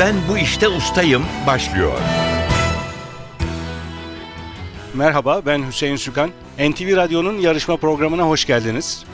Ben bu işte ustayım başlıyor. Merhaba ben Hüseyin Sükan. NTV Radyo'nun yarışma programına hoş geldiniz.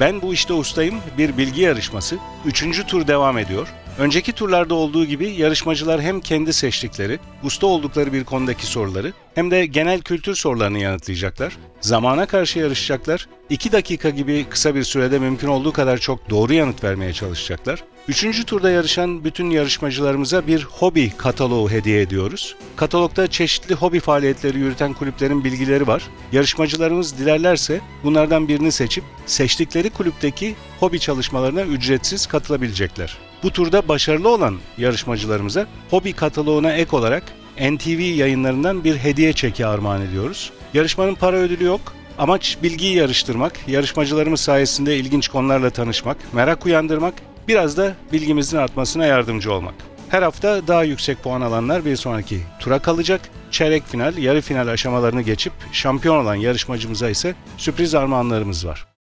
Ben bu işte ustayım bir bilgi yarışması. Üçüncü tur devam ediyor. Önceki turlarda olduğu gibi yarışmacılar hem kendi seçtikleri, usta oldukları bir konudaki soruları hem de genel kültür sorularını yanıtlayacaklar. Zamana karşı yarışacaklar. 2 dakika gibi kısa bir sürede mümkün olduğu kadar çok doğru yanıt vermeye çalışacaklar. Üçüncü turda yarışan bütün yarışmacılarımıza bir hobi kataloğu hediye ediyoruz. Katalogda çeşitli hobi faaliyetleri yürüten kulüplerin bilgileri var. Yarışmacılarımız dilerlerse bunlardan birini seçip seçtikleri kulüpteki hobi çalışmalarına ücretsiz katılabilecekler. Bu turda başarılı olan yarışmacılarımıza hobi kataloğuna ek olarak NTV yayınlarından bir hediye çeki armağan ediyoruz. Yarışmanın para ödülü yok. Amaç bilgiyi yarıştırmak, yarışmacılarımız sayesinde ilginç konularla tanışmak, merak uyandırmak, biraz da bilgimizin artmasına yardımcı olmak. Her hafta daha yüksek puan alanlar bir sonraki tura kalacak. Çeyrek final, yarı final aşamalarını geçip şampiyon olan yarışmacımıza ise sürpriz armağanlarımız var.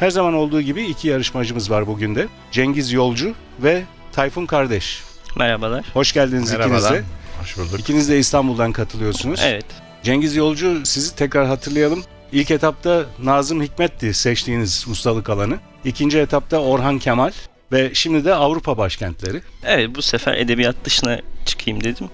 Her zaman olduğu gibi iki yarışmacımız var bugün de. Cengiz Yolcu ve Tayfun Kardeş. Merhabalar. Hoş geldiniz ikiniz Merhabalar. de. Hoş bulduk. İkiniz de İstanbul'dan katılıyorsunuz. Evet. Cengiz Yolcu sizi tekrar hatırlayalım. İlk etapta Nazım Hikmet'ti seçtiğiniz ustalık alanı. İkinci etapta Orhan Kemal ve şimdi de Avrupa başkentleri. Evet bu sefer edebiyat dışına çıkayım dedim.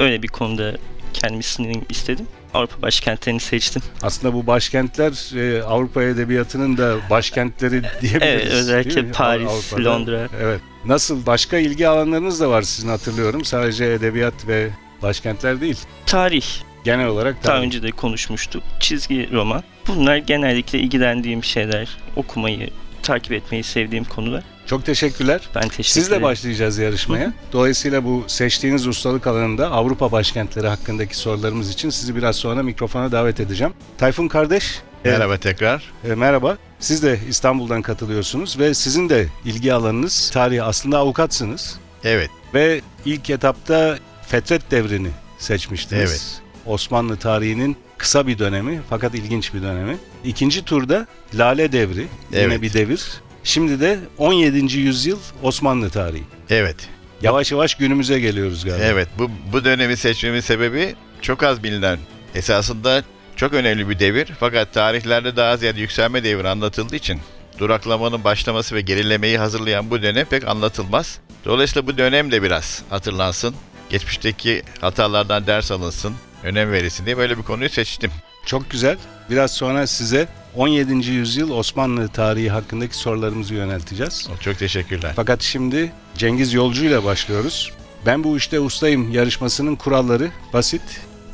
Öyle bir konuda kendisini istedim. Avrupa başkentlerini seçtim. Aslında bu başkentler e, Avrupa edebiyatının da başkentleri diyebiliriz. Evet özellikle? Paris, Avrupa'da. Londra. Evet. Nasıl başka ilgi alanlarınız da var sizin hatırlıyorum. Sadece edebiyat ve başkentler değil. Tarih. Genel olarak Daha tabii. önce de konuşmuştuk. Çizgi roman. Bunlar genellikle ilgilendiğim şeyler. Okumayı, takip etmeyi sevdiğim konular. Çok teşekkürler. Ben teşekkür Sizle ederim. başlayacağız yarışmaya. Dolayısıyla bu seçtiğiniz ustalık alanında Avrupa başkentleri hakkındaki sorularımız için sizi biraz sonra mikrofona davet edeceğim. Tayfun kardeş, e, Merhaba tekrar. e, merhaba. Siz de İstanbul'dan katılıyorsunuz ve sizin de ilgi alanınız tarih. Aslında avukatsınız Evet, ve ilk etapta Fetret devrini seçmiştiniz. Evet. Osmanlı tarihinin kısa bir dönemi fakat ilginç bir dönemi. İkinci turda Lale devri, yine Evet. bir devir. Şimdi de 17. yüzyıl Osmanlı tarihi. evet, Yavaş yavaş günümüze geliyoruz galiba. evet. Bu, bu dönemi seçmemin sebebi çok az bilinen. Esasında çok önemli bir devir. Fakat tarihlerde daha ziyade yükselme devri anlatıldığı için duraklamanın başlaması ve gerilemeyi hazırlayan bu dönem pek anlatılmaz. Dolayısıyla bu dönem de biraz hatırlansın. Geçmişteki hatalardan ders alınsın, önem verilsin diye böyle bir konuyu seçtim. Çok güzel. Biraz sonra size 17. yüzyıl Osmanlı tarihi hakkındaki sorularımızı yönelteceğiz. Çok teşekkürler. Fakat şimdi Cengiz Yolcu ile başlıyoruz. Ben bu işte ustayım yarışmasının kuralları basit.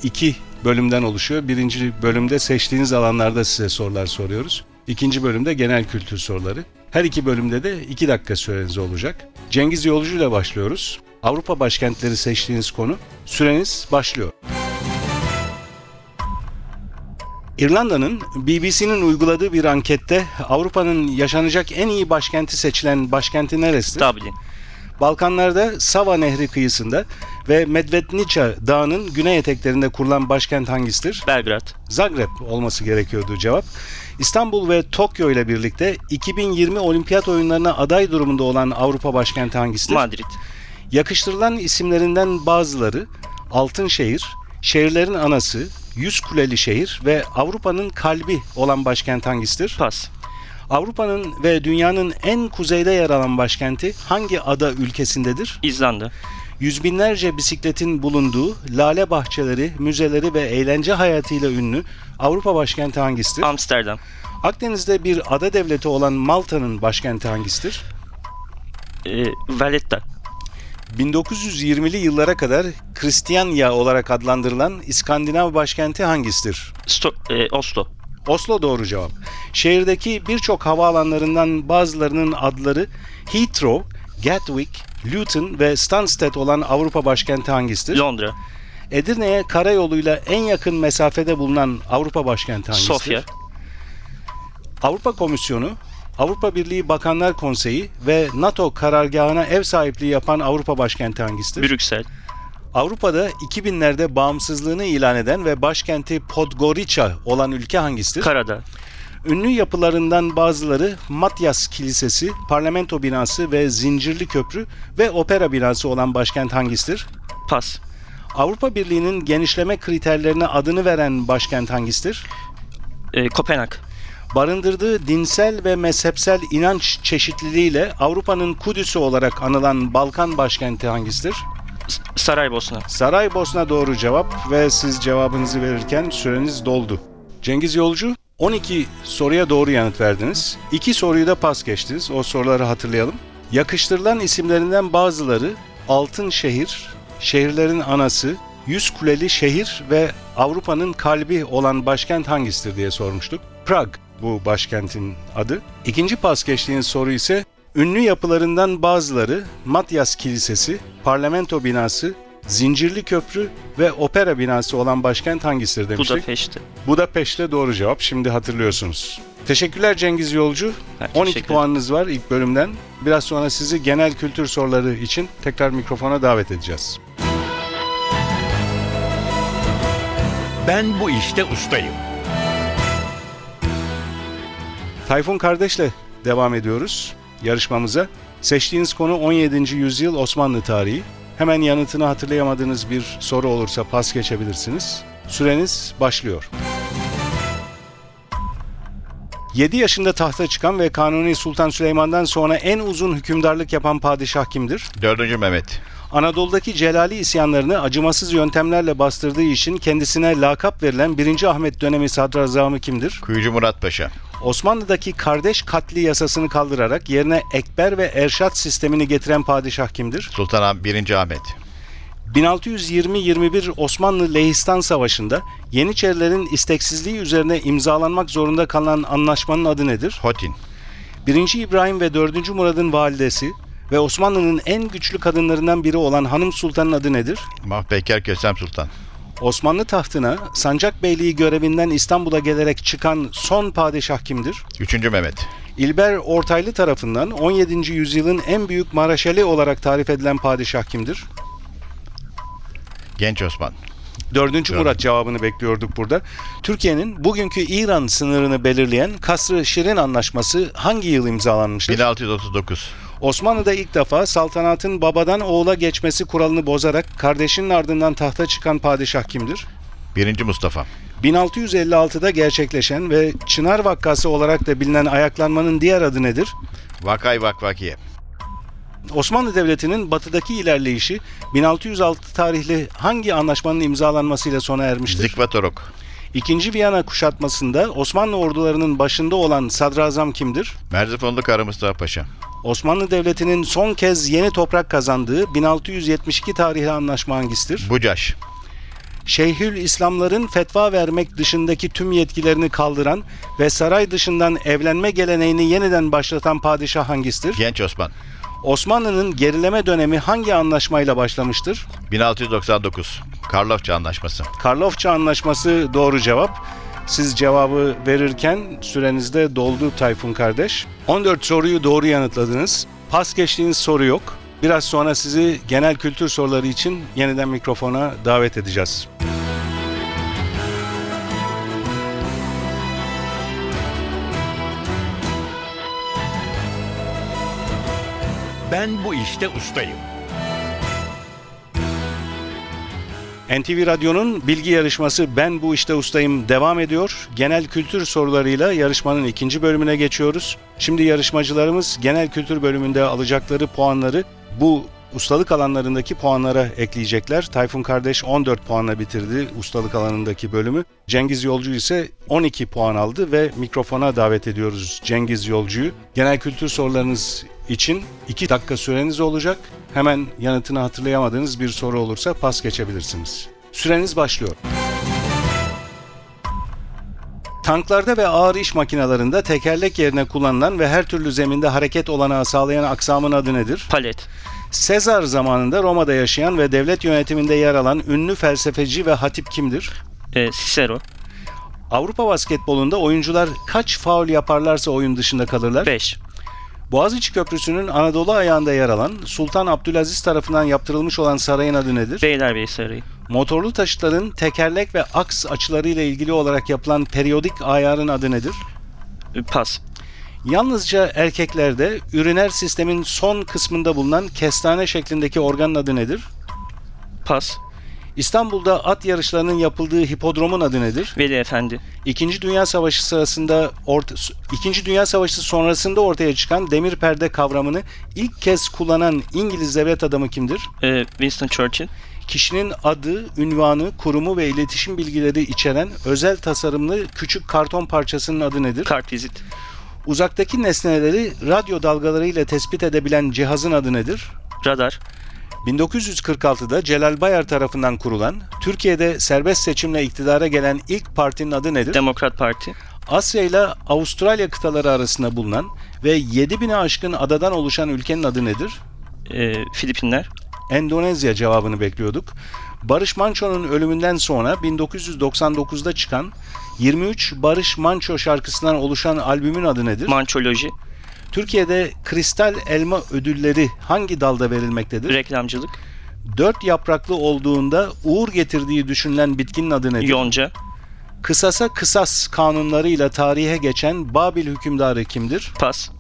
İki bölümden oluşuyor. Birinci bölümde seçtiğiniz alanlarda size sorular soruyoruz. İkinci bölümde genel kültür soruları. Her iki bölümde de iki dakika süreniz olacak. Cengiz Yolcu ile başlıyoruz. Avrupa başkentleri seçtiğiniz konu. Süreniz başlıyor. İrlanda'nın BBC'nin uyguladığı bir ankette Avrupa'nın yaşanacak en iyi başkenti seçilen başkenti neresidir? Dublin. Balkanlarda Sava Nehri kıyısında ve Medvednica Dağı'nın güney eteklerinde kurulan başkent hangisidir? Belgrad. Zagreb olması gerekiyordu cevap. İstanbul ve Tokyo ile birlikte 2020 Olimpiyat oyunlarına aday durumunda olan Avrupa başkenti hangisidir? Madrid. Yakıştırılan isimlerinden bazıları Altınşehir, şehirlerin anası, Yüz Kuleli şehir ve Avrupa'nın kalbi olan başkent hangisidir? Pas. Avrupa'nın ve dünyanın en kuzeyde yer alan başkenti hangi ada ülkesindedir? İzlanda. Yüz binlerce bisikletin bulunduğu lale bahçeleri, müzeleri ve eğlence hayatıyla ünlü Avrupa başkenti hangisidir? Amsterdam. Akdeniz'de bir ada devleti olan Malta'nın başkenti hangisidir? Ee, Valletta. 1920'li yıllara kadar Kristiyanya olarak adlandırılan İskandinav başkenti hangisidir? Sto- e, Oslo. Oslo doğru cevap. Şehirdeki birçok havaalanlarından bazılarının adları Heathrow, Gatwick, Luton ve Stansted olan Avrupa başkenti hangisidir? Londra. Edirne'ye karayoluyla en yakın mesafede bulunan Avrupa başkenti hangisidir? Sofya. Avrupa Komisyonu, Avrupa Birliği Bakanlar Konseyi ve NATO karargahına ev sahipliği yapan Avrupa başkenti hangisidir? Brüksel. Avrupa'da 2000'lerde bağımsızlığını ilan eden ve başkenti Podgorica olan ülke hangisidir? Karadağ. Ünlü yapılarından bazıları Matyas Kilisesi, Parlamento binası ve Zincirli Köprü ve Opera binası olan başkent hangisidir? Pas. Avrupa Birliği'nin genişleme kriterlerine adını veren başkent hangisidir? Ee, Kopenhag. Barındırdığı dinsel ve mezhepsel inanç çeşitliliğiyle Avrupa'nın Kudüs'ü olarak anılan Balkan başkenti hangisidir? Saraybosna. Saraybosna doğru cevap ve siz cevabınızı verirken süreniz doldu. Cengiz Yolcu 12 soruya doğru yanıt verdiniz. 2 soruyu da pas geçtiniz. O soruları hatırlayalım. Yakıştırılan isimlerinden bazıları Altın Şehir, Şehirlerin Anası, Yüz Kuleli Şehir ve Avrupa'nın kalbi olan başkent hangisidir diye sormuştuk. Prag bu başkentin adı. İkinci pas geçtiğiniz soru ise ünlü yapılarından bazıları Matyas Kilisesi, Parlamento binası, Zincirli Köprü ve Opera binası olan başkent hangisidir demiştik. Budapeşte. Budapeşte doğru cevap. Şimdi hatırlıyorsunuz. Teşekkürler Cengiz Yolcu. Ben 12 teşekkür puanınız var ilk bölümden. Biraz sonra sizi genel kültür soruları için tekrar mikrofona davet edeceğiz. Ben bu işte ustayım. Tayfun kardeşle devam ediyoruz yarışmamıza. Seçtiğiniz konu 17. yüzyıl Osmanlı tarihi. Hemen yanıtını hatırlayamadığınız bir soru olursa pas geçebilirsiniz. Süreniz başlıyor. 7 yaşında tahta çıkan ve Kanuni Sultan Süleyman'dan sonra en uzun hükümdarlık yapan padişah kimdir? 4. Mehmet. Anadolu'daki Celali isyanlarını acımasız yöntemlerle bastırdığı için kendisine lakap verilen 1. Ahmet dönemi sadrazamı kimdir? Kuyucu Murat Paşa. Osmanlı'daki kardeş katli yasasını kaldırarak yerine ekber ve erşat sistemini getiren padişah kimdir? Sultan 1. Ahmet. 1620-21 Osmanlı Lehistan Savaşı'nda Yeniçerilerin isteksizliği üzerine imzalanmak zorunda kalan anlaşmanın adı nedir? Hotin. 1. İbrahim ve 4. Murad'ın validesi ve Osmanlı'nın en güçlü kadınlarından biri olan Hanım Sultan'ın adı nedir? Mahpeker Kösem Sultan. Osmanlı tahtına Sancak Beyliği görevinden İstanbul'a gelerek çıkan son padişah kimdir? 3. Mehmet. İlber Ortaylı tarafından 17. yüzyılın en büyük maraşali olarak tarif edilen padişah kimdir? Genç Osman. Dördüncü Murat cevabını bekliyorduk burada. Türkiye'nin bugünkü İran sınırını belirleyen Kasr-ı Şirin Anlaşması hangi yıl imzalanmıştır? 1639. Osmanlı'da ilk defa saltanatın babadan oğula geçmesi kuralını bozarak kardeşinin ardından tahta çıkan padişah kimdir? 1. Mustafa. 1656'da gerçekleşen ve Çınar Vakkası olarak da bilinen ayaklanmanın diğer adı nedir? Vakay Vakvakiye. Osmanlı Devleti'nin batıdaki ilerleyişi 1606 tarihli hangi anlaşmanın imzalanmasıyla sona ermiştir? Zikvatorok. İkinci Viyana kuşatmasında Osmanlı ordularının başında olan sadrazam kimdir? Merzifonlu Kara Mustafa Paşa. Osmanlı Devleti'nin son kez yeni toprak kazandığı 1672 tarihli anlaşma hangisidir? Bucaş. Şeyhül İslamların fetva vermek dışındaki tüm yetkilerini kaldıran ve saray dışından evlenme geleneğini yeniden başlatan padişah hangisidir? Genç Osman. Osmanlı'nın gerileme dönemi hangi anlaşmayla başlamıştır? 1699. Karlofça Anlaşması. Karlofça Anlaşması doğru cevap. Siz cevabı verirken sürenizde doldu Tayfun kardeş. 14 soruyu doğru yanıtladınız. Pas geçtiğiniz soru yok. Biraz sonra sizi genel kültür soruları için yeniden mikrofona davet edeceğiz. Ben bu işte ustayım. NTV Radyo'nun bilgi yarışması Ben Bu İşte Ustayım devam ediyor. Genel kültür sorularıyla yarışmanın ikinci bölümüne geçiyoruz. Şimdi yarışmacılarımız genel kültür bölümünde alacakları puanları bu ustalık alanlarındaki puanlara ekleyecekler. Tayfun kardeş 14 puanla bitirdi ustalık alanındaki bölümü. Cengiz Yolcu ise 12 puan aldı ve mikrofona davet ediyoruz Cengiz Yolcu'yu. Genel kültür sorularınız için 2 dakika süreniz olacak. Hemen yanıtını hatırlayamadığınız bir soru olursa pas geçebilirsiniz. Süreniz başlıyor. Tanklarda ve ağır iş makinelerinde tekerlek yerine kullanılan ve her türlü zeminde hareket olanağı sağlayan aksamın adı nedir? Palet. Sezar zamanında Roma'da yaşayan ve devlet yönetiminde yer alan ünlü felsefeci ve hatip kimdir? Ee, Cicero. Avrupa basketbolunda oyuncular kaç faul yaparlarsa oyun dışında kalırlar? 5. Boğaziçi Köprüsü'nün Anadolu ayağında yer alan Sultan Abdülaziz tarafından yaptırılmış olan sarayın adı nedir? Beylerbeyi Sarayı. Motorlu taşıtların tekerlek ve aks açıları ile ilgili olarak yapılan periyodik ayarın adı nedir? E, Pas. Yalnızca erkeklerde üriner sistemin son kısmında bulunan kestane şeklindeki organın adı nedir? Pas. İstanbul'da at yarışlarının yapıldığı hipodromun adı nedir? Veli Efendi. İkinci Dünya Savaşı sırasında orta, İkinci Dünya Savaşı sonrasında ortaya çıkan demir perde kavramını ilk kez kullanan İngiliz devlet adamı kimdir? E, Winston Churchill. Kişinin adı, ünvanı, kurumu ve iletişim bilgileri içeren özel tasarımlı küçük karton parçasının adı nedir? Kartvizit. Uzaktaki nesneleri radyo dalgalarıyla tespit edebilen cihazın adı nedir? Radar. 1946'da Celal Bayar tarafından kurulan, Türkiye'de serbest seçimle iktidara gelen ilk partinin adı nedir? Demokrat Parti. Asya ile Avustralya kıtaları arasında bulunan ve 7000'e aşkın adadan oluşan ülkenin adı nedir? E, Filipinler. Endonezya cevabını bekliyorduk. Barış Manço'nun ölümünden sonra 1999'da çıkan 23 Barış Manço şarkısından oluşan albümün adı nedir? Mançoloji. Türkiye'de Kristal Elma ödülleri hangi dalda verilmektedir? Reklamcılık. Dört yapraklı olduğunda uğur getirdiği düşünülen bitkinin adı nedir? Yonca. Kısasa kısas kanunlarıyla tarihe geçen Babil hükümdarı kimdir? Pas.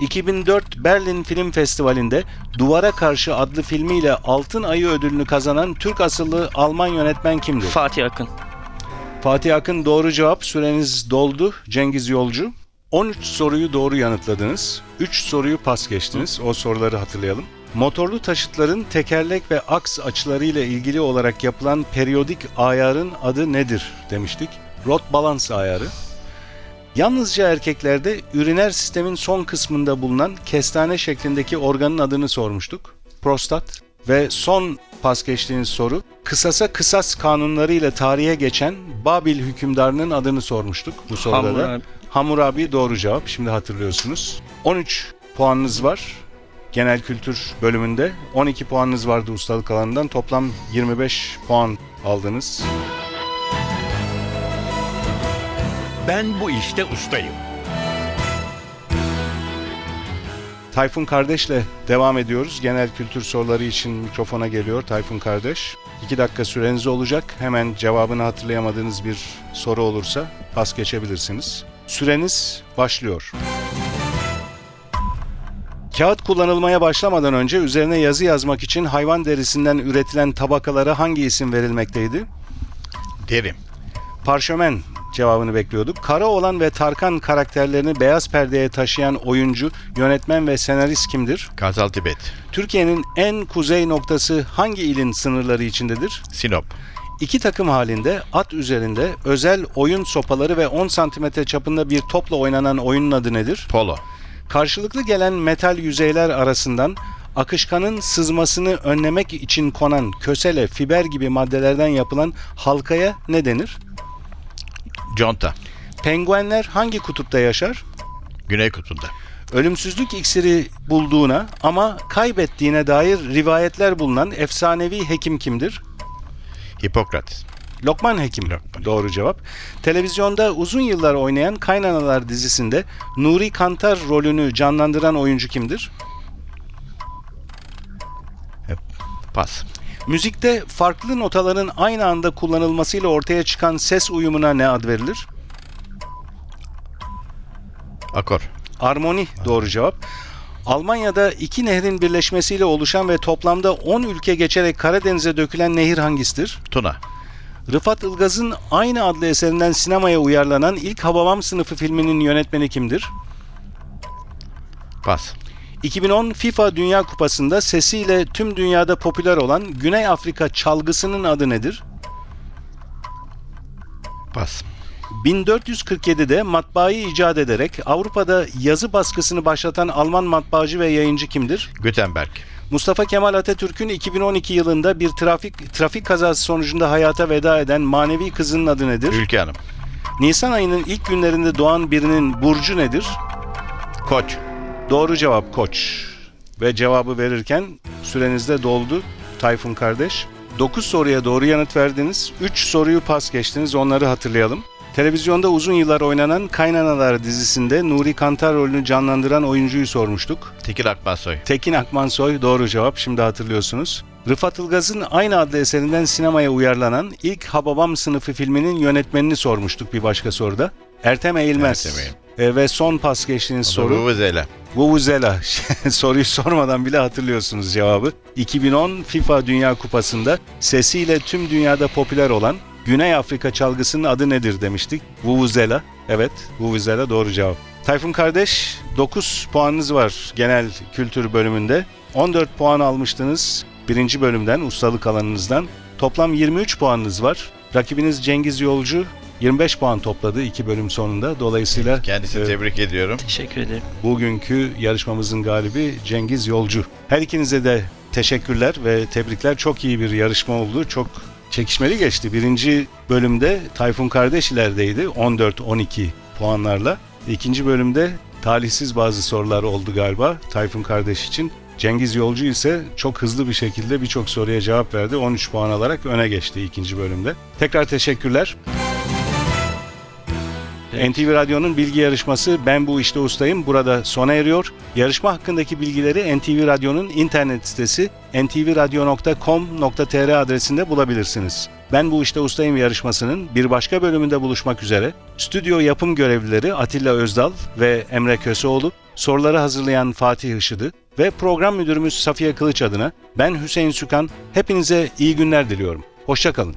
2004 Berlin Film Festivali'nde Duvara Karşı adlı filmiyle Altın Ayı ödülünü kazanan Türk asıllı Alman yönetmen kimdir? Fatih Akın. Fatih Akın doğru cevap. Süreniz doldu. Cengiz Yolcu. 13 soruyu doğru yanıtladınız. 3 soruyu pas geçtiniz. O soruları hatırlayalım. Motorlu taşıtların tekerlek ve aks açılarıyla ilgili olarak yapılan periyodik ayarın adı nedir demiştik. Rot balans ayarı. Yalnızca erkeklerde üriner sistemin son kısmında bulunan kestane şeklindeki organın adını sormuştuk. Prostat. Ve son pas geçtiğiniz soru, kısasa kısas kanunlarıyla tarihe geçen Babil hükümdarının adını sormuştuk bu soruda da. Hammurabi. Hammurabi doğru cevap. Şimdi hatırlıyorsunuz. 13 puanınız var. Genel kültür bölümünde 12 puanınız vardı ustalık alanından. Toplam 25 puan aldınız. Ben bu işte ustayım. Tayfun kardeşle devam ediyoruz. Genel kültür soruları için mikrofona geliyor Tayfun kardeş. 2 dakika süreniz olacak. Hemen cevabını hatırlayamadığınız bir soru olursa pas geçebilirsiniz. Süreniz başlıyor. Kağıt kullanılmaya başlamadan önce üzerine yazı yazmak için hayvan derisinden üretilen tabakalara hangi isim verilmekteydi? Derim. Parşömen cevabını bekliyorduk. Kara olan ve Tarkan karakterlerini beyaz perdeye taşıyan oyuncu, yönetmen ve senarist kimdir? Kartal Tibet. Türkiye'nin en kuzey noktası hangi ilin sınırları içindedir? Sinop. İki takım halinde at üzerinde özel oyun sopaları ve 10 santimetre çapında bir topla oynanan oyunun adı nedir? Polo. Karşılıklı gelen metal yüzeyler arasından akışkanın sızmasını önlemek için konan kösele, fiber gibi maddelerden yapılan halkaya ne denir? Conta. Penguenler hangi kutupta yaşar? Güney Kutbu'nda. Ölümsüzlük iksiri bulduğuna ama kaybettiğine dair rivayetler bulunan efsanevi hekim kimdir? Hipokrat. Lokman Hekim. Lokman. Doğru cevap. Televizyonda uzun yıllar oynayan Kaynanalar dizisinde Nuri Kantar rolünü canlandıran oyuncu kimdir? Pas. Müzikte farklı notaların aynı anda kullanılmasıyla ortaya çıkan ses uyumuna ne ad verilir? Akor. Armoni doğru cevap. Almanya'da iki nehrin birleşmesiyle oluşan ve toplamda 10 ülke geçerek Karadeniz'e dökülen nehir hangisidir? Tuna. Rıfat Ilgaz'ın aynı adlı eserinden sinemaya uyarlanan ilk Hababam sınıfı filminin yönetmeni kimdir? Pas. 2010 FIFA Dünya Kupası'nda sesiyle tüm dünyada popüler olan Güney Afrika çalgısının adı nedir? Pas. 1447'de matbaayı icat ederek Avrupa'da yazı baskısını başlatan Alman matbaacı ve yayıncı kimdir? Gutenberg. Mustafa Kemal Atatürk'ün 2012 yılında bir trafik trafik kazası sonucunda hayata veda eden manevi kızının adı nedir? Ülke Hanım. Nisan ayının ilk günlerinde doğan birinin burcu nedir? Koç. Doğru cevap Koç. Ve cevabı verirken süreniz de doldu Tayfun kardeş. 9 soruya doğru yanıt verdiniz. 3 soruyu pas geçtiniz. Onları hatırlayalım. Televizyonda uzun yıllar oynanan Kaynanalar dizisinde Nuri Kantar rolünü canlandıran oyuncuyu sormuştuk. Tekil Akmansoy. Tekin Akmansoy doğru cevap. Şimdi hatırlıyorsunuz. Rıfat Ilgaz'ın aynı adlı eserinden sinemaya uyarlanan ilk Hababam sınıfı filminin yönetmenini sormuştuk bir başka soruda. Ertem Eğilmez. Ertem Eğilmez. E, ve son pas geçtiğiniz soru. Soru. Vuvuzela. Vuvuzela. Soruyu sormadan bile hatırlıyorsunuz cevabı. 2010 FIFA Dünya Kupası'nda sesiyle tüm dünyada popüler olan Güney Afrika çalgısının adı nedir demiştik. Vuvuzela. Evet, Vuvuzela doğru cevap. Tayfun kardeş 9 puanınız var genel kültür bölümünde. 14 puan almıştınız birinci bölümden, ustalık alanınızdan. Toplam 23 puanınız var. Rakibiniz Cengiz Yolcu 25 puan topladı iki bölüm sonunda. Dolayısıyla Kendisini e, tebrik ediyorum. Teşekkür ederim. Bugünkü yarışmamızın galibi Cengiz Yolcu. Her ikinize de teşekkürler ve tebrikler. Çok iyi bir yarışma oldu. Çok çekişmeli geçti. Birinci bölümde Tayfun kardeş ilerideydi 14-12 puanlarla. İkinci bölümde talihsiz bazı sorular oldu galiba Tayfun kardeş için. Cengiz Yolcu ise çok hızlı bir şekilde birçok soruya cevap verdi. 13 puan alarak öne geçti ikinci bölümde. Tekrar teşekkürler. NTV Radyo'nun bilgi yarışması Ben Bu İşte Ustayım burada sona eriyor. Yarışma hakkındaki bilgileri NTV Radyo'nun internet sitesi ntvradio.com.tr adresinde bulabilirsiniz. Ben Bu İşte Ustayım yarışmasının bir başka bölümünde buluşmak üzere. Stüdyo yapım görevlileri Atilla Özdal ve Emre Köseoğlu, soruları hazırlayan Fatih Işıdı ve program müdürümüz Safiye Kılıç adına ben Hüseyin Sükan hepinize iyi günler diliyorum. Hoşçakalın.